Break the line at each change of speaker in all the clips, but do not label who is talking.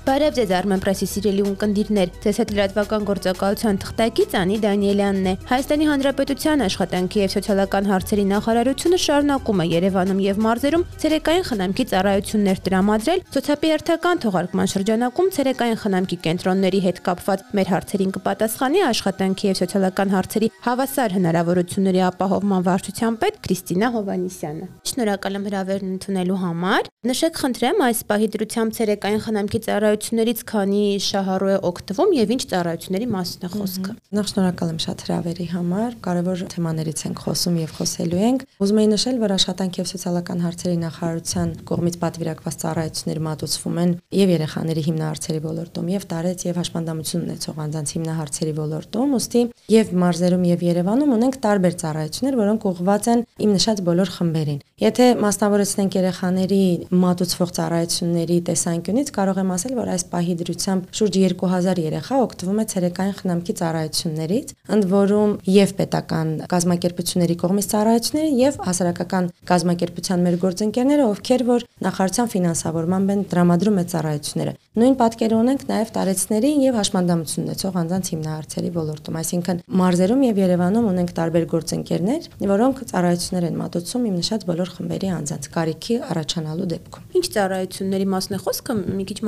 Բարև ձեզ Armen Press-ի սիրելի ունկնդիրներ։ Ձեզ հետ լրատվական գործակալության թղթակից Անի Դանիելյանն է։ Հայաստանի Հանրապետության աշխատանքի եւ սոցիալական հարցերի նախարարությունը շարունակում է Երևանում եւ մարզերում ցերեկային խնամքի ծառայություններ տրամադրել։ Սոցիալի հերթական թողարկման շրջանակում ցերեկային խնամքի կենտրոնների հետ կապված մեր հարցերին կպատասխանի աշխատանքի եւ սոցիալական հարցերի հավասար հնարավորությունների ապահովման վարչության պետ Քրիստինա Հովանիսյանը։ Շնորհակալ եմ հրավերն ընդունելու համար։ Նշեք խնդրեմ այս պահի դրությամբ ցերեկային խնամքի ծառայություն ծառայություններից քանի շահառու է օգտվում եւ ինչ ծառայությունների մասն է խոսքը։
Նախ շնորհակալ եմ շատ հրավերի համար։ Կարևոր թեմաներից ենք խոսում եւ խոսելու ենք։ Ուզում եի նշել, որ աշխատանքի եւ սոցիալական հարցերի նախարարության կողմից պատվիրակված ծառայություններ մատուցվում են եւ երեխաների հիմնահարցերի ոլորտում եւ տարեց եւ հաշմանդամություն ունեցող անձանց հիմնահարցերի ոլորտում, ուստի եւ մարզերում եւ Երևանում ունենք տարբեր ծառայություններ, որոնք ուղղված են իմ նշած բոլոր խմբերին։ Եթե մասնավորեցնենք երեխաների մատուցվող ծառայությունների տեսանկյունից, կարող եմ ասել, որ այս պահի դրությամբ շուրջ 2000 երեխա օգտվում է ցերեկային խնամքի ծառայություններից, ընդ որում եւ պետական կազմակերպությունների կողմից ծառայությունների եւ հասարակական կազմակերպության մեր գործընկերները, ովքեր որ նախարարության ֆինանսավորմամբ են տրամադրում այդ ծառայությունները։ Նույն պատկերը ունենք նաև տարեցների եւ հաշմանդամություն ունեցող անձանց հիմնահարցերի ոլորտում, այսինքն մարզերում եւ Երևանում ունենք տարբեր գործընկերներ, որոնք ծառայություններ են մատուցում իմ նշած բոլոր խմբերի անձանց կարիքի առաջանալու դեպքում։
Ինչ ծառայությունների մասն է խոսքը, մի քիչ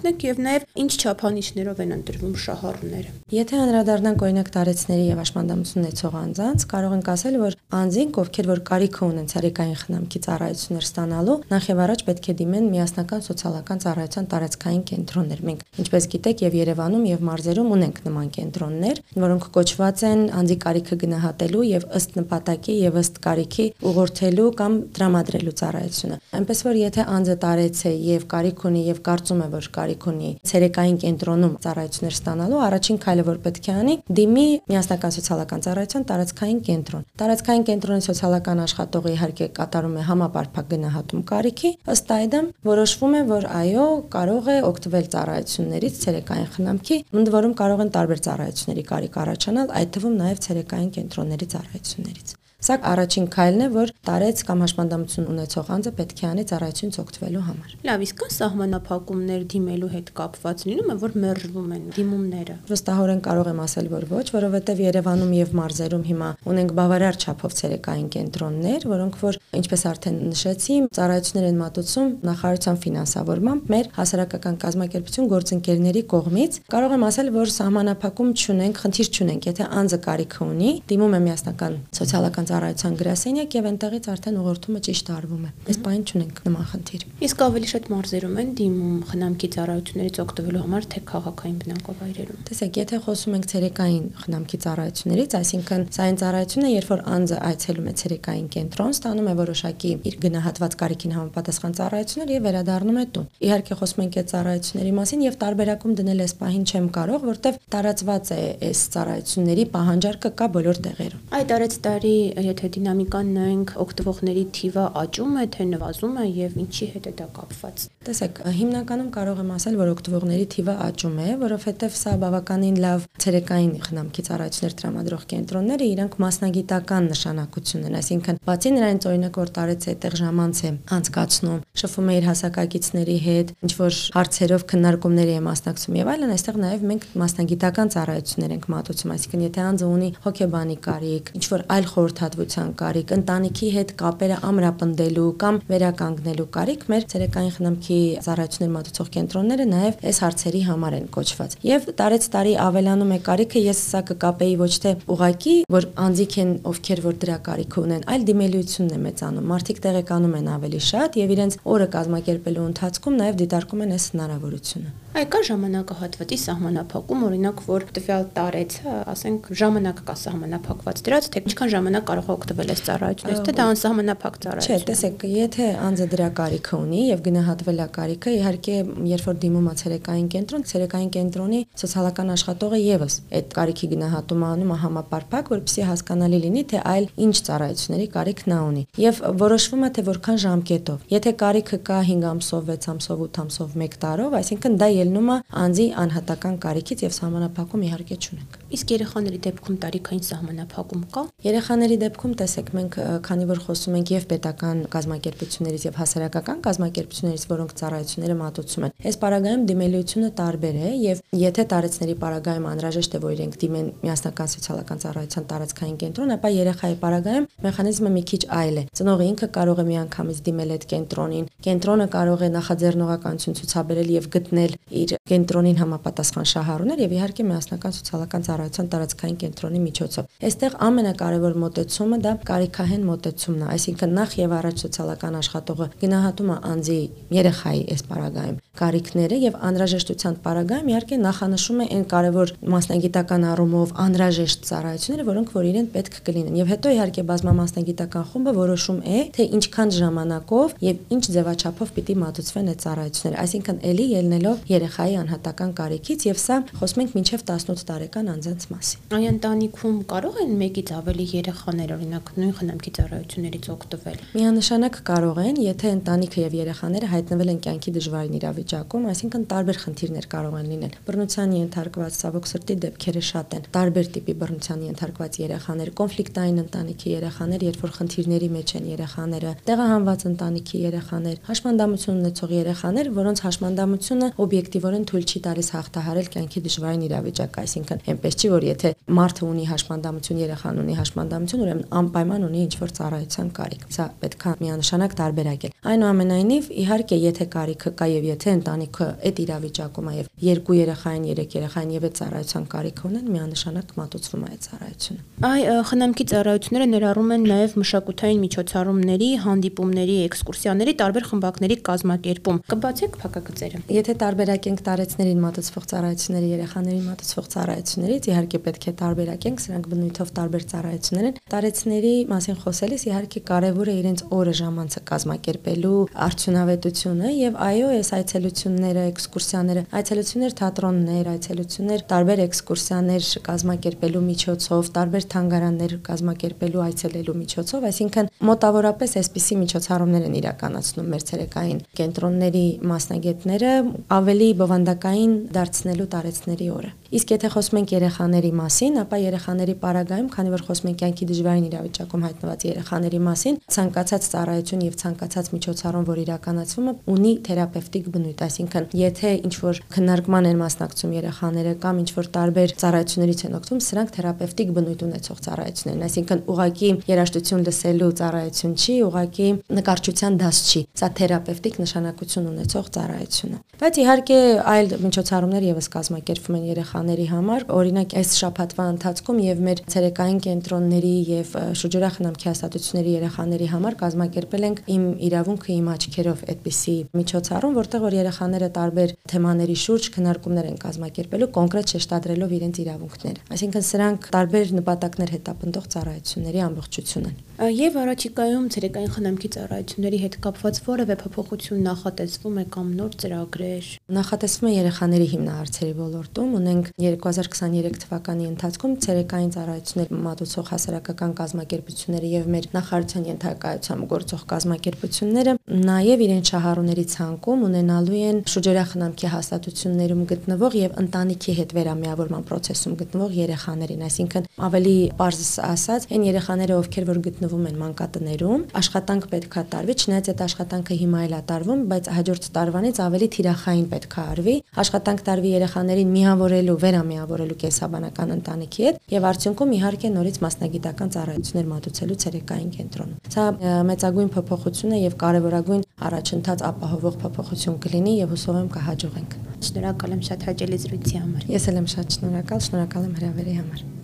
մանրամասնեք եւ նաեւ ինչ չափանիշներով են ընտրվում շահառուները։
Եթե անդրադառնանք օրինակ տարեցների եւ հաշմանդամություն ունեցող անձանց, կարող ենք ասել, որ անձինք, ովքեր որ կարիք ունեն ցարեկային խնամքի ծառայություններ ստանալու, նախ եւ առաջ պետք է դիմեն միասնական սոցիալական ծառայության տարածքային կենտրոններ։ Մենք, ինչպես գիտեք, եւ Երևանում եւ մարզերում ունենք նման կենտրոններ, որոնք կոչված են անձի կարիքը գնահատելու եւ ըստ նպատակի եւ ըստ կարիքի ուղղորդելու կամ տրամադրելու ծառայությունը։ Այնպես որ եթե անձը տարեց է եւ կարիք ունի եւ կարծում է, որ կարիք ունի ցերեկային կենտրոնում ծառայություններ ստանալու, առաջին քայլը որ պետք է անի, դիմի միասնական սոցիալական ծառայության տարածքային կենտրոն։ Տարածքային կենտրոնի սոցիալական աշխատողը իհարկե կատարում է համապարփակ գնահատում կարիքի, ըստ այդմ որոշվում է, որ այո, կարող է օգտվել ծառայություններից ցերեկային խնամքի, ընդ որում կարող են տարբեր ծառայությունների կարիք առաջանալ, այդ թվում նաև ցերեկային կենտրոնների ծառայություններից։ Սա առաջին քայլն է, որ տարեց կամ հաշմանդամություն ունեցող անձը պետք է անի ծառայությունից օգտվելու համար։
Լավ, իսկ կան սահմանափակումներ դիմելու հետ կապված լինում է, որ մերժվում են դիմումները։
Վստահորեն կարող եմ ասել, որ ոչ, որովհետև Երևանում եւ մարզերում հիմա ունենք բավարար չափով ցերեկային կենտրոններ, որոնք որ ինչպես արդեն նշեցի, ծառայություններ են մատուցում նախարարության ֆինանսավորմամբ մեր հասարակական կազմակերպություն գործընկերների կողմից։ Կարող եմ ասել, որ սահմանափակում չունենք, խնդիր չունենք, եթե անձը կարիք ունի, դիմում է միասնական սոցիալական ծառայության գրասենյակ եւ այնտեղից արդեն ուղղորդումը ճիշտ արվում է։ Այս բանը չունենք նման խնդիր։
Իսկ ավելի շատ մարզերում են դիմում խնամքի ծառայություններից օգտվելու համար թե քաղաքային բնակավայրերում։
Տեսեք, եթե խոսում ենք ցերեկային խնամքի ծառայություններից, այսինքն սա այն ծառայությունն է, երբ որ անձը այցելում է ցերեկային կենտրոն, ստանում է որոշակի իր գնահատված կարիքին համապատասխան ծառայություններ եւ վերադառնում է տուն։ Իհարկե խոսում ենք այդ ծառայությունների մասին եւ տարբերակում դնել այս պահին չեմ կարող, որտեվ տարածված է այս ծառայությունների պահանջարկը կա բոլոր տեղերում։
Այդ արեց տարի եթե դինամիկան նայենք, օգտվողների թիվը աճում է, թե նվազում է եւ ինչի հետ է դա կապված։
Տեսեք, հիմնականում կարող եմ ասել, որ օգտվողների թիվը աճում է, որովհետեւ սա բավականին լավ ցերեկային խնամքի ծառայություններ տրամադրող կենտրոնները իրանք մասնագիտական նշանակություն են, այսինքն բացի նրանից օրինակ որ տարեց այդտեղ ժամանց է անցկացնում, շփվում է իր հասակակիցների հետ, ինչ որ հարցերով քննարկումների է մասնակցում եւ այլն, այստեղ նաեւ մենք մասնագիտական ծառայություններ ենք մատուցում, այսինքն եթե անձը ունի հոգեբանի կարիք, ինչ որ այլ խորհրդ հաստատվության կարիք, ընտանիքի հետ կապերը ամրապնդելու կամ վերականգնելու կարիք մեր ցերեկային խնամքի ծառայություններ մատուցող կենտրոնները նաև այս հարցերի համար են կոչված։ Եվ տարեց տարի ավելանում է կարիքը, ես սա կկապեի ոչ թե ուղակի, որ անձիկ են ովքեր որ դրա կարիք ունեն, այլ դիմելիությունն է մեծանում։ Մարդիկ տեղեկանում են ավելի շատ եւ իրենց օրը կազմակերպելու ընթացքում նաև դիտարկում են այս հնարավորությունը։
Այ կա ժամանակահատվածի սահմանափակում, օրինակ, որ տվյալ տարեցը, ասենք, ժամանակ կա սահմանափակված դրած, թե ինչքան ժամանակ կարող է օգտվել այս ծառայությունից, թե դա անսահմանափակ ծառայություն։
Չէ, տեսեք, եթե անձը դրա կարիքը ունի եւ գնահատվել է կարիքը, իհարկե, երբ որ դիմում է ցերեկային կենտրոն, ցերեկային կենտրոնի սոցիալական աշխատողը եւս այդ կարիքի գնահատումը անում է համապարփակ, որպեսզի հասկանալի լինի, թե այլ ինչ ծառայությունների կարիք նա ունի։ Եվ որոշվում է թե որքան ժամկետով։ Եթե կարիքը կա 5 ամսով, 6 ամսով, 8 ամսով, 1 տարով, այսինքն դա ելնում է անձի անհատական կարիքից եւ սահմանափակում իհարկե չունենք։
Իսկ երեխաների դեպքում տարիքային սահմանափակում կա։
Երեխաների դեպքում տեսեք մենք քանի որ խոսում ենք եւ պետական կազմակերպություններից եւ հասարակական կազմակերպություններից, որոնք ծառայությունները մատուցում են, այս պարագայում դիմելիությունը տարբեր է եւ եթե տարեցների պարագայում անհրաժեշտ է որ իրենք դիմեն միասնական սոցիալական ծառայության տարածքային կենտրոն, ապա երեխայի պարագայում մեխանիզմը մի քիչ այլ է։ Ծնողը ինքը կարող է միանգամից դիմել այդ կենտրոնին, կենտրոնը կարող է նախաձեռնողականություն ցուցաբերել եւ գտնել իր կենտրոնին համապատասխան շահառուներ եւ իհարկե միասնական սոցիալական ծառայության տարածքային կենտրոնի միջոցով։ Այստեղ ամենակարևոր մոտեցումը դա կարիքահեն մոտեցումն է, այսինքն նախ եւ առաջ սոցիալական աշխատողը գնահատում է անձի երեխայի այս պարագայում կարիքները եւ անհրաժեշտության պարագայում իհարկե նախանշում է այն կարևոր մասնագիտական առումով անհրաժեշտ ծառայությունները, որոնք որ իրեն պետք կլինեն։ Եվ հետո իհարկե բազմամասնագիտական խումբը որոշում է, թե ինչքան ժամանակով եւ ինչ ձևաչափով պիտի մատուցվեն այդ ծառայությունները։ Այսինքն ելի ելնելով երեխայի անհատական կարիքից եւ սա խոսում ենք մինչեւ 18 տարեկան անձանց մասին։
Այն ընտանիքում կարող են մեկից ավելի երեխաներ օրինակ նույն խնամքի ծառայություններից օգտվել։
Միանշանակ կարող են, եթե ընտանիքը եւ երեխաները հայտնվել են կյանքի դժվարին իրավիճակում, այսինքն տարբեր խնդիրներ կարող են լինել։ Բռնության ենթարկված ցավոք սրտի դեպքերը շատ են։ Տարբեր տիպի բռնության ենթարկված երեխաներ, կոնֆլիկտային ընտանիքի երեխաներ, երբ որ խնդիրների մեջ են երեխաները, տեղահանված ընտանիքի երեխաներ, հաշմանդամություն ունեցող երեխաներ, որոնց հաշմանդամությունը օբյեկտիվորեն թույլ չի տալիս հաղթահարել կյանքի դժվարին իրավիճակ, այսինքն այնպես չի, որ եթե մարդը ունի հաշմանդամություն, երեխան ունի հաշմանդամություն, ուրեմն անպայման ունի ինչ-որ ծառայության կարիք։ Սա պետք է միանշանակ տարբերակել։ Այնուամենայնիվ, իհարկե, եթե կարիքը կա եւ եթե ընտանիքը այդ իրավիճակում է եւ երկու երեխային, երեք երեխային եւ այդ ծառայության կարիք ունեն, միանշանակ մատուցվում է այդ ծառայությունը։
Այ խնամքի ծառայությունները ներառում են նաեւ մշակութային միջոցառումների, հանդիպումների, էքսկուրսիաների տարբեր խմբակների կազմակերպում։ Կբացեք փակագծերը։
Եթե տարբերակենք տարեցներին մատուցվող ծառայությունների, երեխաներին մատուցվող ծառայություններից, իհարկե պետք է տարբերակենք, սրանք բնույթով տարբեր ծառայություններ են։ Տարեցների մասին խոսելիս իհարկե կարևոր է իրենց օրը ժամանցը կազմակերպելու արդյունավետությունը եւ այո, այս այցելությունները, էքսկուրսիաները, այցելություններ թատրոններ, այցելություններ տարբեր էքսկուրսիաներ կազմակերպելու միջոցով, տարբեր թանգարաններ կազմակերպելու այցելելու միջոցով, այսինքն մոտավորապես այսպիսի միջոցառումներ են իրականացնում մեր ցերեկային կենտրոնների մասնագետները ավելի բովանդակային դարձնելու տարեցների օրը։ Իսկ եթե խոսում ենք երեխաների մասին, ապա երեխաների պարագայում, քանի որ խոսում ենք կյանքի դժվարին իրավիճակում հայտնված երեխաների մասին, ցանկացած ծառայություն եւ ցանկացած միջոցառում, որ իրականացվում է, ունի թերապևտիկ բնույթ, այսինքն եթե ինչ որ քննարկման են մասնակցում երեխաները կամ ինչ որ տարբեր ծառայություններից են օգտվում, սրանք թերապևտիկ բնույթ ունեցող ծառայություններ են, այսինքն ուղակի երաժշտություն լսելու ծառայություն չի, ուղակի նկարչության դաս չի։ Սա թերապևտիկ նշանակություն ունեցող ծառայություն է։ Բայց իհարկե այլ միջոցառումներ եւս կազմակերպվում են երեխաների համար, օրինակ այս շաբաթվա ընթացքում եւ մեր ցերեկային կենտրոնների եւ շրջորախնամքի հաստատությունների երեխաների համար կազմակերպել ենք իմ իրավունքը իմ աչքերով այդպիսի միջոցառում, որտեղ որ երեխաները տարբեր թեմաների շուրջ քննարկումներ են կազմակերպելու կոնկրետ շեշտադրելով իրենց իրավունքները։ Այսինքն սրանք տարբեր նպատակներ հետապնդող ծառայությունների ամբողջություն են
եւ առաջիկայում ցերեկային խնամքի ծառայությունների հետ կապված որևէ փոփոխություն նախատեսվում է կամ նոր ծրագրեր։
Նախատեսվում է երեխաների հիմնահարցերի ոլորտում ունենք 2023 թվականի ընթացքում ցերեկային ծառայություններ մատուցող հասարակական կազմակերպությունները եւ մեր նախարարության ենթակայությամբ գործող կազմակերպությունները նաեւ իրենց շահառուների ցանկում ունենալու են շուրջերախնամքի հաստատություններում գտնվող եւ ընտանիքի հետ վերամիավորման process-ում գտնվող երեխաներին, այսինքն ավելի པարզ ասած, այն երեխաները, ովքեր որ գտնվում գտնվում են մանկատներում, աշխատանք պետքա տարվի, չնայած այդ աշխատանքը հիմա էլ է տարվում, բայց հաջորդ տարվանից ավելի թիրախային պետքա արվի, աշխատանք տարվի երեխաներին միավորելու, վերամիավորելու կենսաբանական ընտանիքի հետ եւ արդյունքում իհարկե նորից մասնագիտական ծառայություններ մատուցելու ցերեկային կենտրոնում։ Սա մեծագույն փոփոխություն է եւ կարեւորագույն առաջընթաց ապահովող փոփոխություն կլինի եւ հուսով եմ կհաջողենք։
Շնորհակալ եմ շատ հաճելի զրույցի համար։
Ես էլ եմ շատ շնորհակալ, շնորհակալ եմ հրավերի համար։